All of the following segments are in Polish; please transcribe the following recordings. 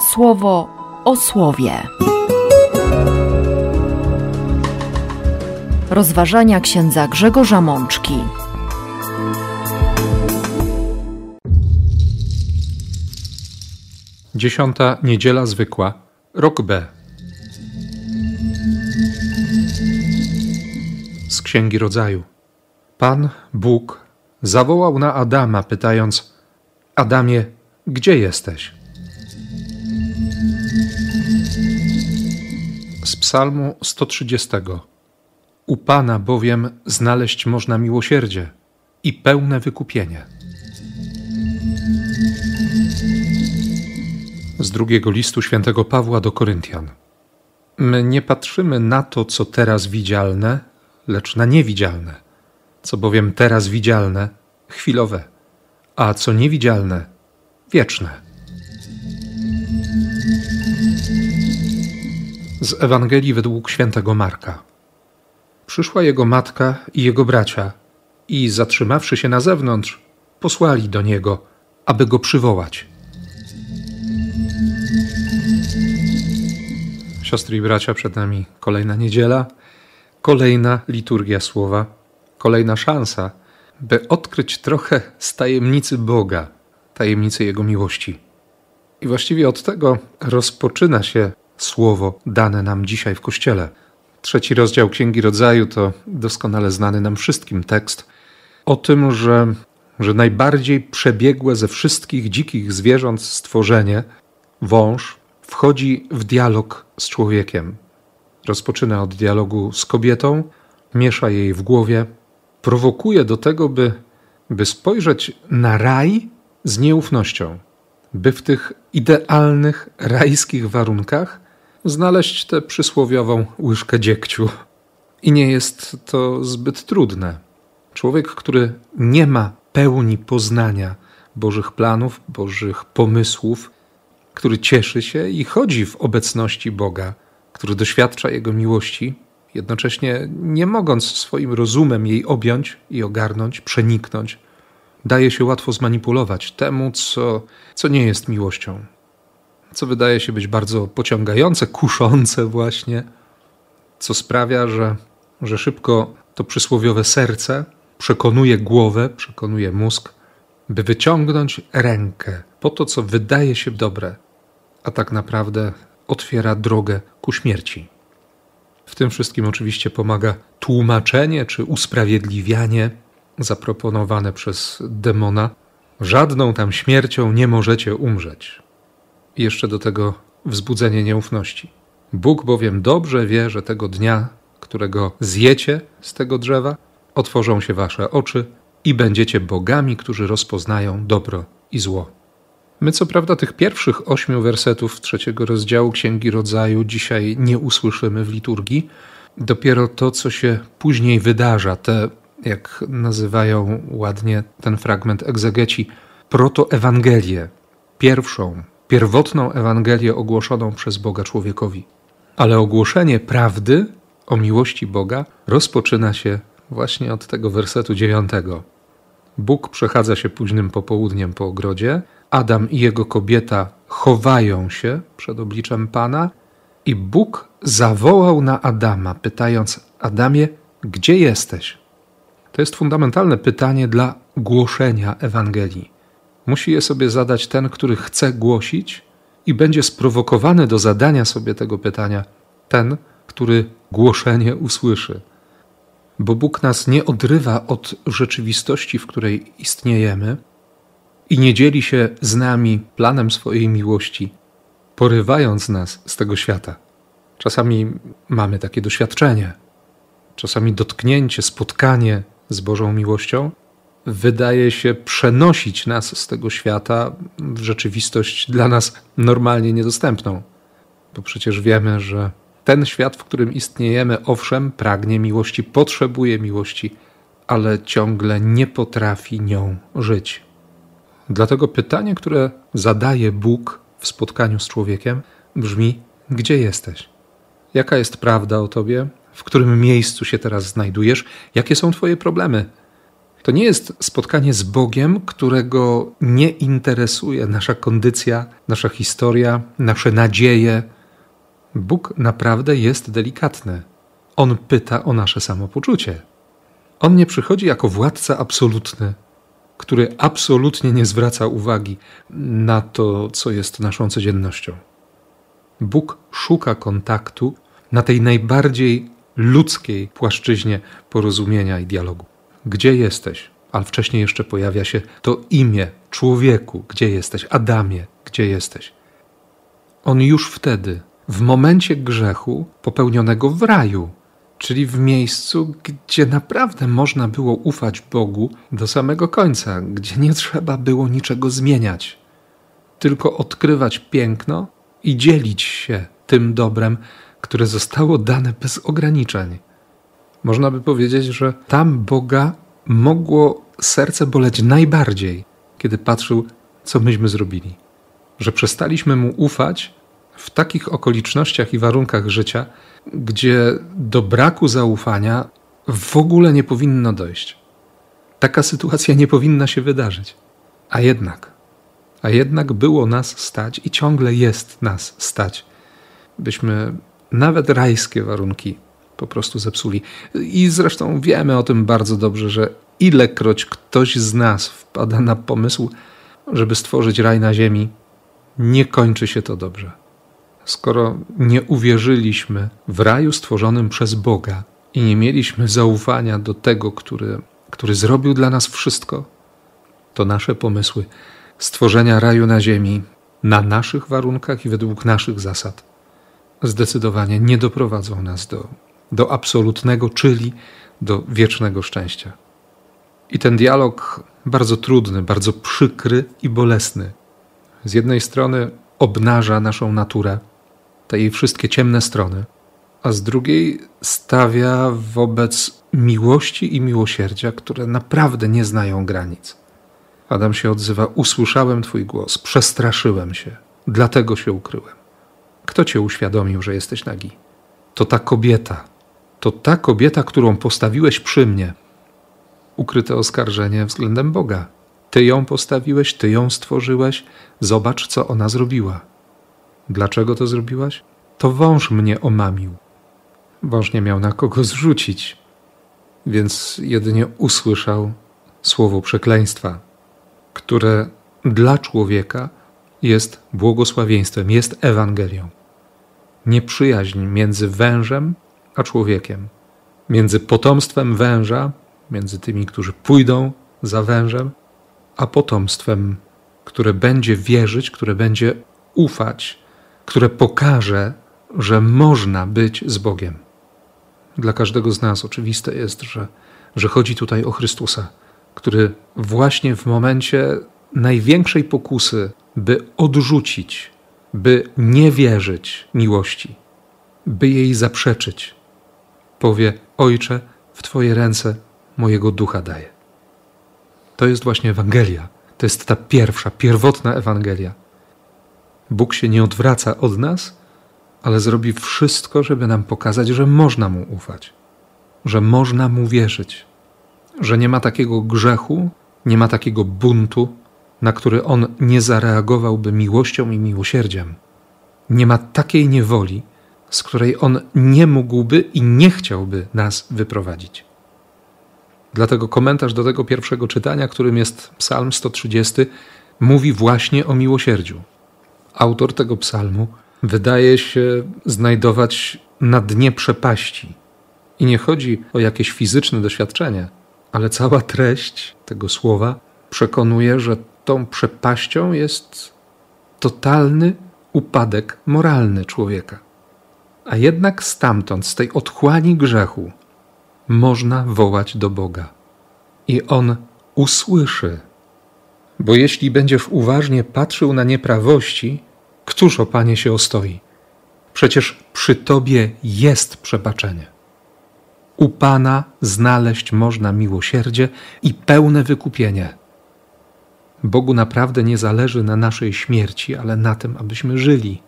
słowo o słowie. Rozważania księdza Grzegorza Mączki. Dziesiąta niedziela zwykła, rok B. Z Księgi Rodzaju. Pan Bóg zawołał na Adama, pytając: Adamie, gdzie jesteś? Psalmu 130. U Pana bowiem znaleźć można miłosierdzie i pełne wykupienie. Z drugiego listu świętego Pawła do Koryntian. My nie patrzymy na to, co teraz widzialne, lecz na niewidzialne. Co bowiem teraz widzialne, chwilowe, a co niewidzialne, wieczne. Z Ewangelii według świętego Marka. Przyszła jego matka i jego bracia i zatrzymawszy się na zewnątrz, posłali do niego, aby go przywołać. Siostry i bracia, przed nami kolejna niedziela, kolejna liturgia słowa, kolejna szansa, by odkryć trochę z tajemnicy Boga, tajemnicy Jego miłości. I właściwie od tego rozpoczyna się słowo dane nam dzisiaj w Kościele. Trzeci rozdział Księgi Rodzaju to doskonale znany nam wszystkim tekst o tym, że, że najbardziej przebiegłe ze wszystkich dzikich zwierząt stworzenie, wąż, wchodzi w dialog z człowiekiem. Rozpoczyna od dialogu z kobietą, miesza jej w głowie, prowokuje do tego, by, by spojrzeć na raj z nieufnością, by w tych idealnych rajskich warunkach znaleźć tę przysłowiową łyżkę dziegciu. I nie jest to zbyt trudne. Człowiek, który nie ma pełni poznania Bożych planów, Bożych pomysłów, który cieszy się i chodzi w obecności Boga, który doświadcza Jego miłości, jednocześnie nie mogąc swoim rozumem jej objąć i ogarnąć, przeniknąć, daje się łatwo zmanipulować temu, co, co nie jest miłością, co wydaje się być bardzo pociągające, kuszące, właśnie, co sprawia, że, że szybko to przysłowiowe serce przekonuje głowę, przekonuje mózg, by wyciągnąć rękę po to, co wydaje się dobre, a tak naprawdę otwiera drogę ku śmierci. W tym wszystkim oczywiście pomaga tłumaczenie czy usprawiedliwianie zaproponowane przez demona. Żadną tam śmiercią nie możecie umrzeć. Jeszcze do tego wzbudzenie nieufności. Bóg bowiem dobrze wie, że tego dnia, którego zjecie z tego drzewa, otworzą się wasze oczy i będziecie bogami, którzy rozpoznają dobro i zło. My, co prawda, tych pierwszych ośmiu wersetów trzeciego rozdziału Księgi Rodzaju dzisiaj nie usłyszymy w liturgii. Dopiero to, co się później wydarza, te, jak nazywają ładnie ten fragment egzegeci, protoewangelię, pierwszą, pierwotną Ewangelię ogłoszoną przez Boga człowiekowi. Ale ogłoszenie prawdy o miłości Boga rozpoczyna się właśnie od tego wersetu dziewiątego. Bóg przechadza się późnym popołudniem po ogrodzie, Adam i jego kobieta chowają się przed obliczem Pana i Bóg zawołał na Adama, pytając: Adamie, gdzie jesteś? To jest fundamentalne pytanie dla głoszenia Ewangelii. Musi je sobie zadać ten, który chce głosić, i będzie sprowokowany do zadania sobie tego pytania ten, który głoszenie usłyszy. Bo Bóg nas nie odrywa od rzeczywistości, w której istniejemy, i nie dzieli się z nami planem swojej miłości, porywając nas z tego świata. Czasami mamy takie doświadczenie, czasami dotknięcie, spotkanie z Bożą miłością wydaje się przenosić nas z tego świata w rzeczywistość dla nas normalnie niedostępną. Bo przecież wiemy, że ten świat, w którym istniejemy, owszem, pragnie miłości, potrzebuje miłości, ale ciągle nie potrafi nią żyć. Dlatego pytanie, które zadaje Bóg w spotkaniu z człowiekiem, brzmi: Gdzie jesteś? Jaka jest prawda o tobie? W którym miejscu się teraz znajdujesz? Jakie są twoje problemy? To nie jest spotkanie z Bogiem, którego nie interesuje nasza kondycja, nasza historia, nasze nadzieje. Bóg naprawdę jest delikatny. On pyta o nasze samopoczucie. On nie przychodzi jako władca absolutny, który absolutnie nie zwraca uwagi na to, co jest naszą codziennością. Bóg szuka kontaktu na tej najbardziej ludzkiej płaszczyźnie porozumienia i dialogu. Gdzie jesteś? Ale wcześniej jeszcze pojawia się to imię człowieku, gdzie jesteś? Adamie, gdzie jesteś? On już wtedy, w momencie grzechu popełnionego w raju, czyli w miejscu, gdzie naprawdę można było ufać Bogu do samego końca, gdzie nie trzeba było niczego zmieniać, tylko odkrywać piękno i dzielić się tym dobrem, które zostało dane bez ograniczeń. Można by powiedzieć, że tam Boga mogło serce boleć najbardziej, kiedy patrzył, co myśmy zrobili. Że przestaliśmy mu ufać w takich okolicznościach i warunkach życia, gdzie do braku zaufania w ogóle nie powinno dojść. Taka sytuacja nie powinna się wydarzyć. A jednak, a jednak było nas stać i ciągle jest nas stać, byśmy nawet rajskie warunki po prostu zepsuli. I zresztą wiemy o tym bardzo dobrze, że ilekroć ktoś z nas wpada na pomysł, żeby stworzyć raj na ziemi, nie kończy się to dobrze. Skoro nie uwierzyliśmy w raju stworzonym przez Boga i nie mieliśmy zaufania do tego, który, który zrobił dla nas wszystko, to nasze pomysły stworzenia raju na ziemi na naszych warunkach i według naszych zasad zdecydowanie nie doprowadzą nas do, do absolutnego, czyli do wiecznego szczęścia. I ten dialog bardzo trudny, bardzo przykry i bolesny. Z jednej strony obnaża naszą naturę, te jej wszystkie ciemne strony, a z drugiej stawia wobec miłości i miłosierdzia, które naprawdę nie znają granic. Adam się odzywa: Usłyszałem Twój głos, przestraszyłem się, dlatego się ukryłem. Kto cię uświadomił, że jesteś nagi? To ta kobieta. To ta kobieta, którą postawiłeś przy mnie. Ukryte oskarżenie względem Boga. Ty ją postawiłeś, ty ją stworzyłeś. Zobacz, co ona zrobiła. Dlaczego to zrobiłaś? To wąż mnie omamił. Wąż nie miał na kogo zrzucić, więc jedynie usłyszał słowo przekleństwa, które dla człowieka jest błogosławieństwem, jest Ewangelią nieprzyjaźń między wężem a człowiekiem, między potomstwem węża, między tymi, którzy pójdą za wężem, a potomstwem, które będzie wierzyć, które będzie ufać, które pokaże, że można być z Bogiem. Dla każdego z nas oczywiste jest, że, że chodzi tutaj o Chrystusa, który właśnie w momencie największej pokusy, by odrzucić by nie wierzyć miłości, by jej zaprzeczyć. Powie: Ojcze, w Twoje ręce mojego ducha daję. To jest właśnie Ewangelia. To jest ta pierwsza, pierwotna Ewangelia. Bóg się nie odwraca od nas, ale zrobi wszystko, żeby nam pokazać, że można mu ufać, że można mu wierzyć, że nie ma takiego grzechu, nie ma takiego buntu, na który on nie zareagowałby miłością i miłosierdziem. Nie ma takiej niewoli, z której on nie mógłby i nie chciałby nas wyprowadzić. Dlatego komentarz do tego pierwszego czytania, którym jest Psalm 130, mówi właśnie o miłosierdziu. Autor tego psalmu wydaje się znajdować na dnie przepaści. I nie chodzi o jakieś fizyczne doświadczenie, ale cała treść tego słowa przekonuje, że tą przepaścią jest totalny upadek moralny człowieka. A jednak stamtąd, z tej otchłani grzechu, można wołać do Boga. I On usłyszy. Bo jeśli będziesz uważnie patrzył na nieprawości, któż o Panie się ostoi? Przecież przy Tobie jest przebaczenie. U Pana znaleźć można miłosierdzie i pełne wykupienie. Bogu naprawdę nie zależy na naszej śmierci, ale na tym, abyśmy żyli.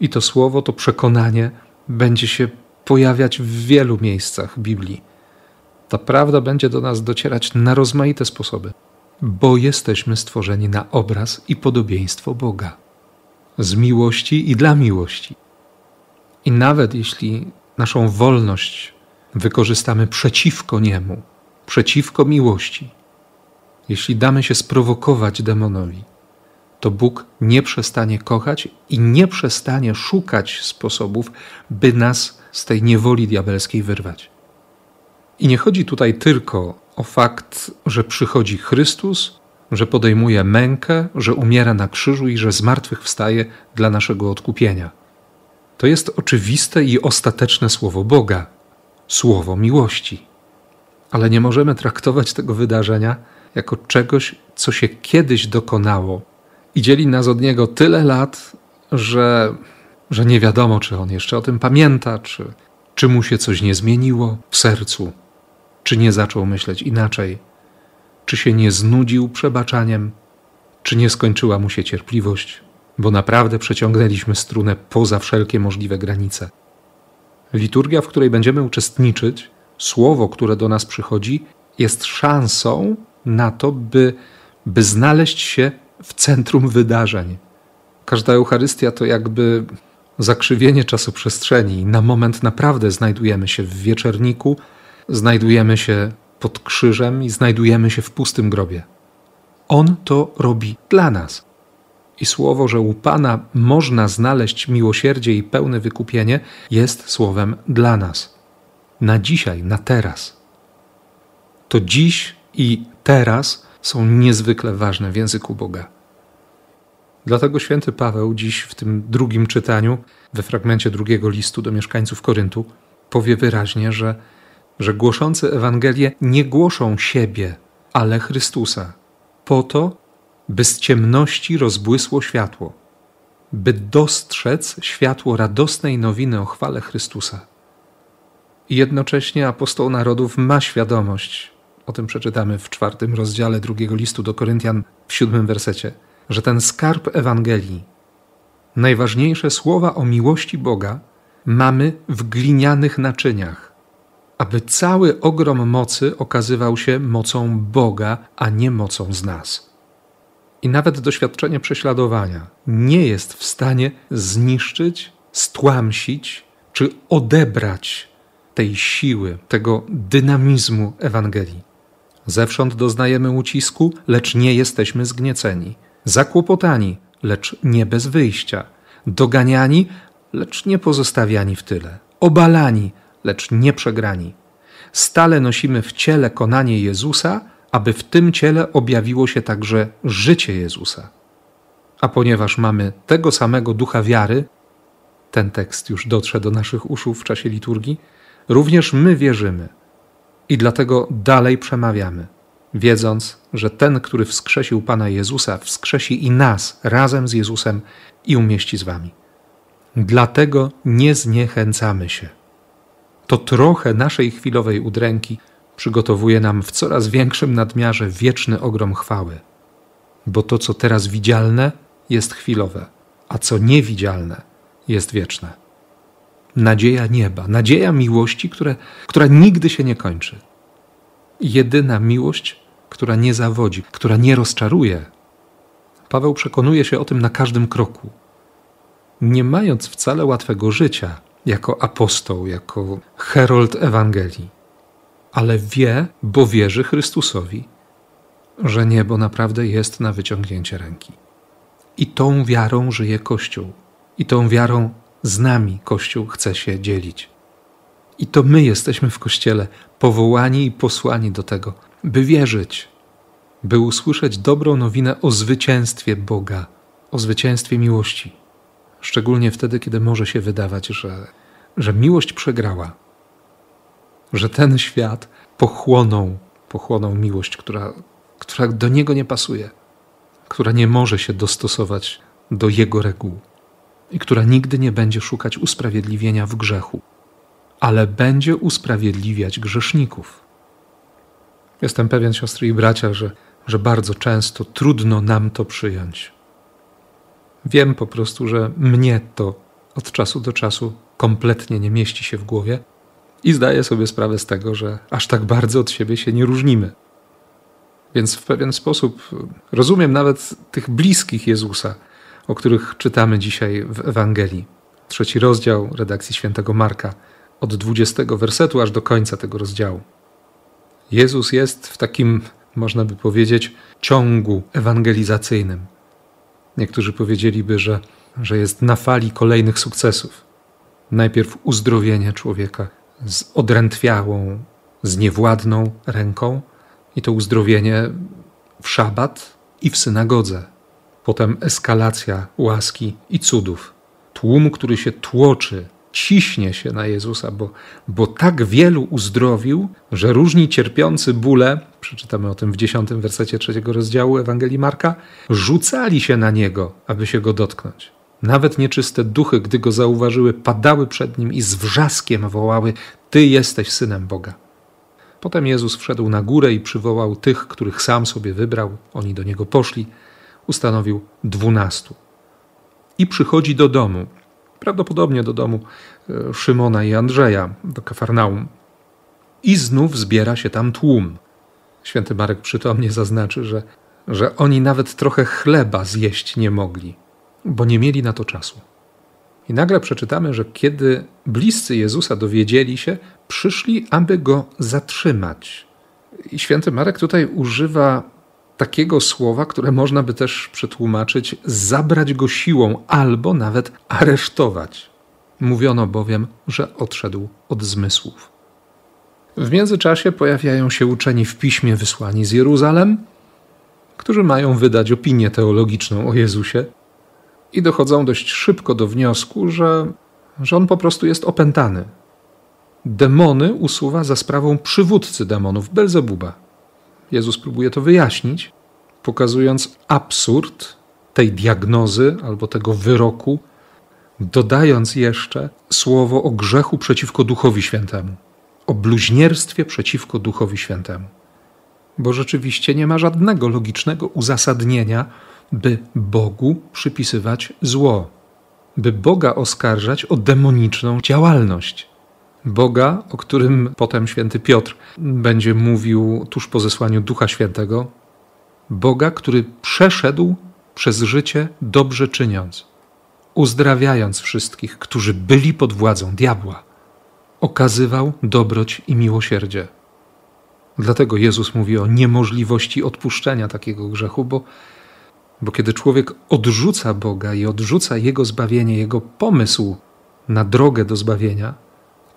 I to słowo, to przekonanie będzie się pojawiać w wielu miejscach Biblii. Ta prawda będzie do nas docierać na rozmaite sposoby, bo jesteśmy stworzeni na obraz i podobieństwo Boga. Z miłości i dla miłości. I nawet jeśli naszą wolność wykorzystamy przeciwko Niemu, przeciwko miłości, jeśli damy się sprowokować demonowi, to Bóg nie przestanie kochać i nie przestanie szukać sposobów, by nas z tej niewoli diabelskiej wyrwać. I nie chodzi tutaj tylko o fakt, że przychodzi Chrystus, że podejmuje mękę, że umiera na krzyżu i że zmartwychwstaje dla naszego odkupienia. To jest oczywiste i ostateczne słowo Boga, słowo miłości. Ale nie możemy traktować tego wydarzenia jako czegoś, co się kiedyś dokonało i dzieli nas od niego tyle lat, że, że nie wiadomo, czy on jeszcze o tym pamięta, czy, czy mu się coś nie zmieniło w sercu, czy nie zaczął myśleć inaczej, czy się nie znudził przebaczaniem, czy nie skończyła mu się cierpliwość, bo naprawdę przeciągnęliśmy strunę poza wszelkie możliwe granice. Liturgia, w której będziemy uczestniczyć, słowo, które do nas przychodzi, jest szansą na to, by, by znaleźć się w centrum wydarzeń. Każda Eucharystia to jakby zakrzywienie czasoprzestrzeni. Na moment naprawdę znajdujemy się w wieczerniku, znajdujemy się pod krzyżem i znajdujemy się w pustym grobie. On to robi dla nas. I słowo, że u Pana można znaleźć miłosierdzie i pełne wykupienie, jest słowem dla nas. Na dzisiaj, na teraz. To dziś i teraz są niezwykle ważne w języku Boga. Dlatego święty Paweł dziś w tym drugim czytaniu, we fragmencie drugiego listu do mieszkańców Koryntu, powie wyraźnie, że, że głoszący Ewangelię nie głoszą siebie, ale Chrystusa, po to, by z ciemności rozbłysło światło, by dostrzec światło radosnej nowiny o chwale Chrystusa. I jednocześnie apostoł narodów ma świadomość, o tym przeczytamy w czwartym rozdziale drugiego listu do Koryntian w siódmym wersecie, że ten skarb Ewangelii, najważniejsze słowa o miłości Boga, mamy w glinianych naczyniach, aby cały ogrom mocy okazywał się mocą Boga, a nie mocą z nas. I nawet doświadczenie prześladowania nie jest w stanie zniszczyć, stłamsić czy odebrać tej siły, tego dynamizmu Ewangelii. Zewsząd doznajemy ucisku, lecz nie jesteśmy zgnieceni zakłopotani, lecz nie bez wyjścia, doganiani, lecz nie pozostawiani w tyle, obalani, lecz nie przegrani. Stale nosimy w ciele konanie Jezusa, aby w tym ciele objawiło się także życie Jezusa. A ponieważ mamy tego samego ducha wiary, ten tekst już dotrze do naszych uszu w czasie liturgii, również my wierzymy i dlatego dalej przemawiamy wiedząc, że ten, który wskrzesił Pana Jezusa, wskrzesi i nas razem z Jezusem i umieści z Wami. Dlatego nie zniechęcamy się. To trochę naszej chwilowej udręki przygotowuje nam w coraz większym nadmiarze wieczny ogrom chwały. Bo to, co teraz widzialne, jest chwilowe, a co niewidzialne, jest wieczne. Nadzieja nieba, nadzieja miłości, które, która nigdy się nie kończy. Jedyna miłość, która nie zawodzi, która nie rozczaruje. Paweł przekonuje się o tym na każdym kroku. Nie mając wcale łatwego życia jako apostoł, jako herold Ewangelii, ale wie, bo wierzy Chrystusowi, że niebo naprawdę jest na wyciągnięcie ręki. I tą wiarą żyje Kościół, i tą wiarą z nami Kościół chce się dzielić. I to my jesteśmy w Kościele powołani i posłani do tego, by wierzyć, by usłyszeć dobrą nowinę o zwycięstwie Boga, o zwycięstwie miłości. Szczególnie wtedy, kiedy może się wydawać, że, że miłość przegrała, że ten świat pochłonął, pochłonął miłość, która, która do niego nie pasuje, która nie może się dostosować do jego reguł i która nigdy nie będzie szukać usprawiedliwienia w grzechu, ale będzie usprawiedliwiać grzeszników. Jestem pewien, siostry i bracia, że, że bardzo często trudno nam to przyjąć. Wiem po prostu, że mnie to od czasu do czasu kompletnie nie mieści się w głowie i zdaję sobie sprawę z tego, że aż tak bardzo od siebie się nie różnimy. Więc w pewien sposób rozumiem nawet tych bliskich Jezusa, o których czytamy dzisiaj w Ewangelii. Trzeci rozdział redakcji świętego Marka, od 20 wersetu aż do końca tego rozdziału. Jezus jest w takim, można by powiedzieć, ciągu ewangelizacyjnym. Niektórzy powiedzieliby, że, że jest na fali kolejnych sukcesów. Najpierw uzdrowienie człowieka z odrętwiałą, z niewładną ręką, i to uzdrowienie w szabat i w synagodze. Potem eskalacja łaski i cudów. Tłum, który się tłoczy, ciśnie się na Jezusa, bo, bo tak wielu uzdrowił, że różni cierpiący bóle, przeczytamy o tym w dziesiątym wersecie trzeciego rozdziału Ewangelii Marka, rzucali się na Niego, aby się Go dotknąć. Nawet nieczyste duchy, gdy Go zauważyły, padały przed Nim i z wrzaskiem wołały, Ty jesteś Synem Boga. Potem Jezus wszedł na górę i przywołał tych, których sam sobie wybrał. Oni do niego poszli. Ustanowił dwunastu. I przychodzi do domu, prawdopodobnie do domu e, Szymona i Andrzeja, do Kafarnaum. I znów zbiera się tam tłum. Święty Marek przytomnie zaznaczy, że, że oni nawet trochę chleba zjeść nie mogli, bo nie mieli na to czasu. I nagle przeczytamy, że kiedy bliscy Jezusa dowiedzieli się, przyszli, aby go zatrzymać. I święty Marek tutaj używa takiego słowa, które można by też przetłumaczyć zabrać go siłą albo nawet aresztować. Mówiono bowiem, że odszedł od zmysłów. W międzyczasie pojawiają się uczeni w piśmie wysłani z Jeruzalem, którzy mają wydać opinię teologiczną o Jezusie i dochodzą dość szybko do wniosku, że, że on po prostu jest opętany. Demony usuwa za sprawą przywódcy demonów, Belzebuba. Jezus próbuje to wyjaśnić, pokazując absurd tej diagnozy albo tego wyroku, dodając jeszcze słowo o grzechu przeciwko Duchowi Świętemu, o bluźnierstwie przeciwko Duchowi Świętemu. Bo rzeczywiście nie ma żadnego logicznego uzasadnienia, by Bogu przypisywać zło, by Boga oskarżać o demoniczną działalność. Boga, o którym potem święty Piotr będzie mówił tuż po zesłaniu Ducha Świętego, Boga, który przeszedł przez życie dobrze czyniąc, uzdrawiając wszystkich, którzy byli pod władzą diabła, okazywał dobroć i miłosierdzie. Dlatego Jezus mówi o niemożliwości odpuszczenia takiego grzechu, bo bo kiedy człowiek odrzuca Boga i odrzuca Jego zbawienie, Jego pomysł na drogę do zbawienia,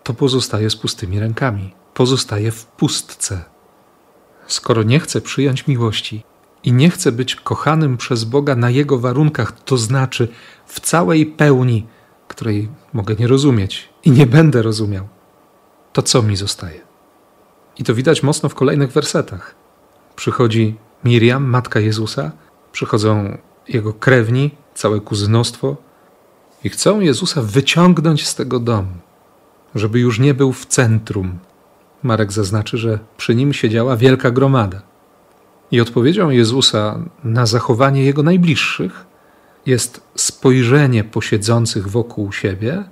to pozostaje z pustymi rękami, pozostaje w pustce. Skoro nie chce przyjąć miłości i nie chce być kochanym przez Boga na Jego warunkach, to znaczy w całej pełni, której mogę nie rozumieć i nie będę rozumiał, to co mi zostaje? I to widać mocno w kolejnych wersetach. Przychodzi Miriam, matka Jezusa, przychodzą jego krewni, całe kuzynostwo i chcą Jezusa wyciągnąć z tego domu, żeby już nie był w centrum. Marek zaznaczy, że przy nim siedziała wielka gromada. I odpowiedzią Jezusa na zachowanie jego najbliższych jest spojrzenie posiedzących wokół siebie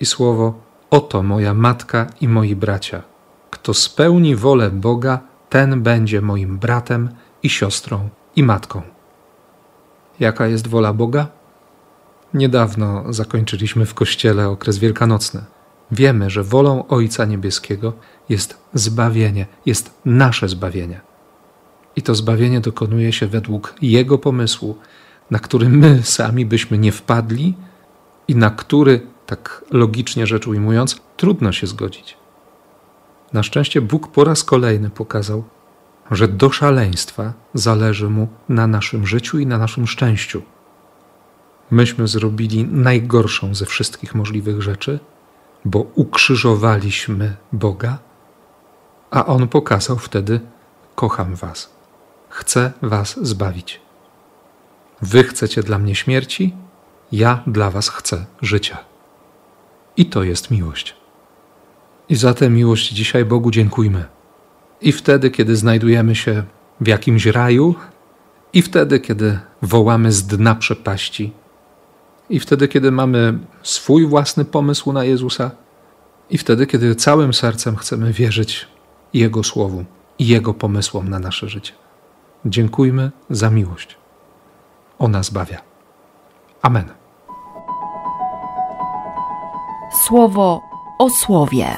i słowo: Oto moja matka i moi bracia. Kto spełni wolę Boga, ten będzie moim bratem i siostrą i matką. Jaka jest wola Boga? Niedawno zakończyliśmy w kościele okres wielkanocny. Wiemy, że wolą Ojca Niebieskiego jest zbawienie, jest nasze zbawienie. I to zbawienie dokonuje się według Jego pomysłu, na który my sami byśmy nie wpadli i na który, tak logicznie rzecz ujmując, trudno się zgodzić. Na szczęście Bóg po raz kolejny pokazał, że do szaleństwa zależy mu na naszym życiu i na naszym szczęściu. Myśmy zrobili najgorszą ze wszystkich możliwych rzeczy, bo ukrzyżowaliśmy Boga, a On pokazał wtedy: Kocham Was, chcę Was zbawić. Wy chcecie dla mnie śmierci, ja dla Was chcę życia. I to jest miłość. I za tę miłość dzisiaj Bogu dziękujmy. I wtedy, kiedy znajdujemy się w jakimś raju, i wtedy, kiedy wołamy z dna przepaści, i wtedy, kiedy mamy swój własny pomysł na Jezusa, i wtedy, kiedy całym sercem chcemy wierzyć Jego słowu i Jego pomysłom na nasze życie. Dziękujmy za miłość. Ona zbawia. Amen. Słowo o słowie.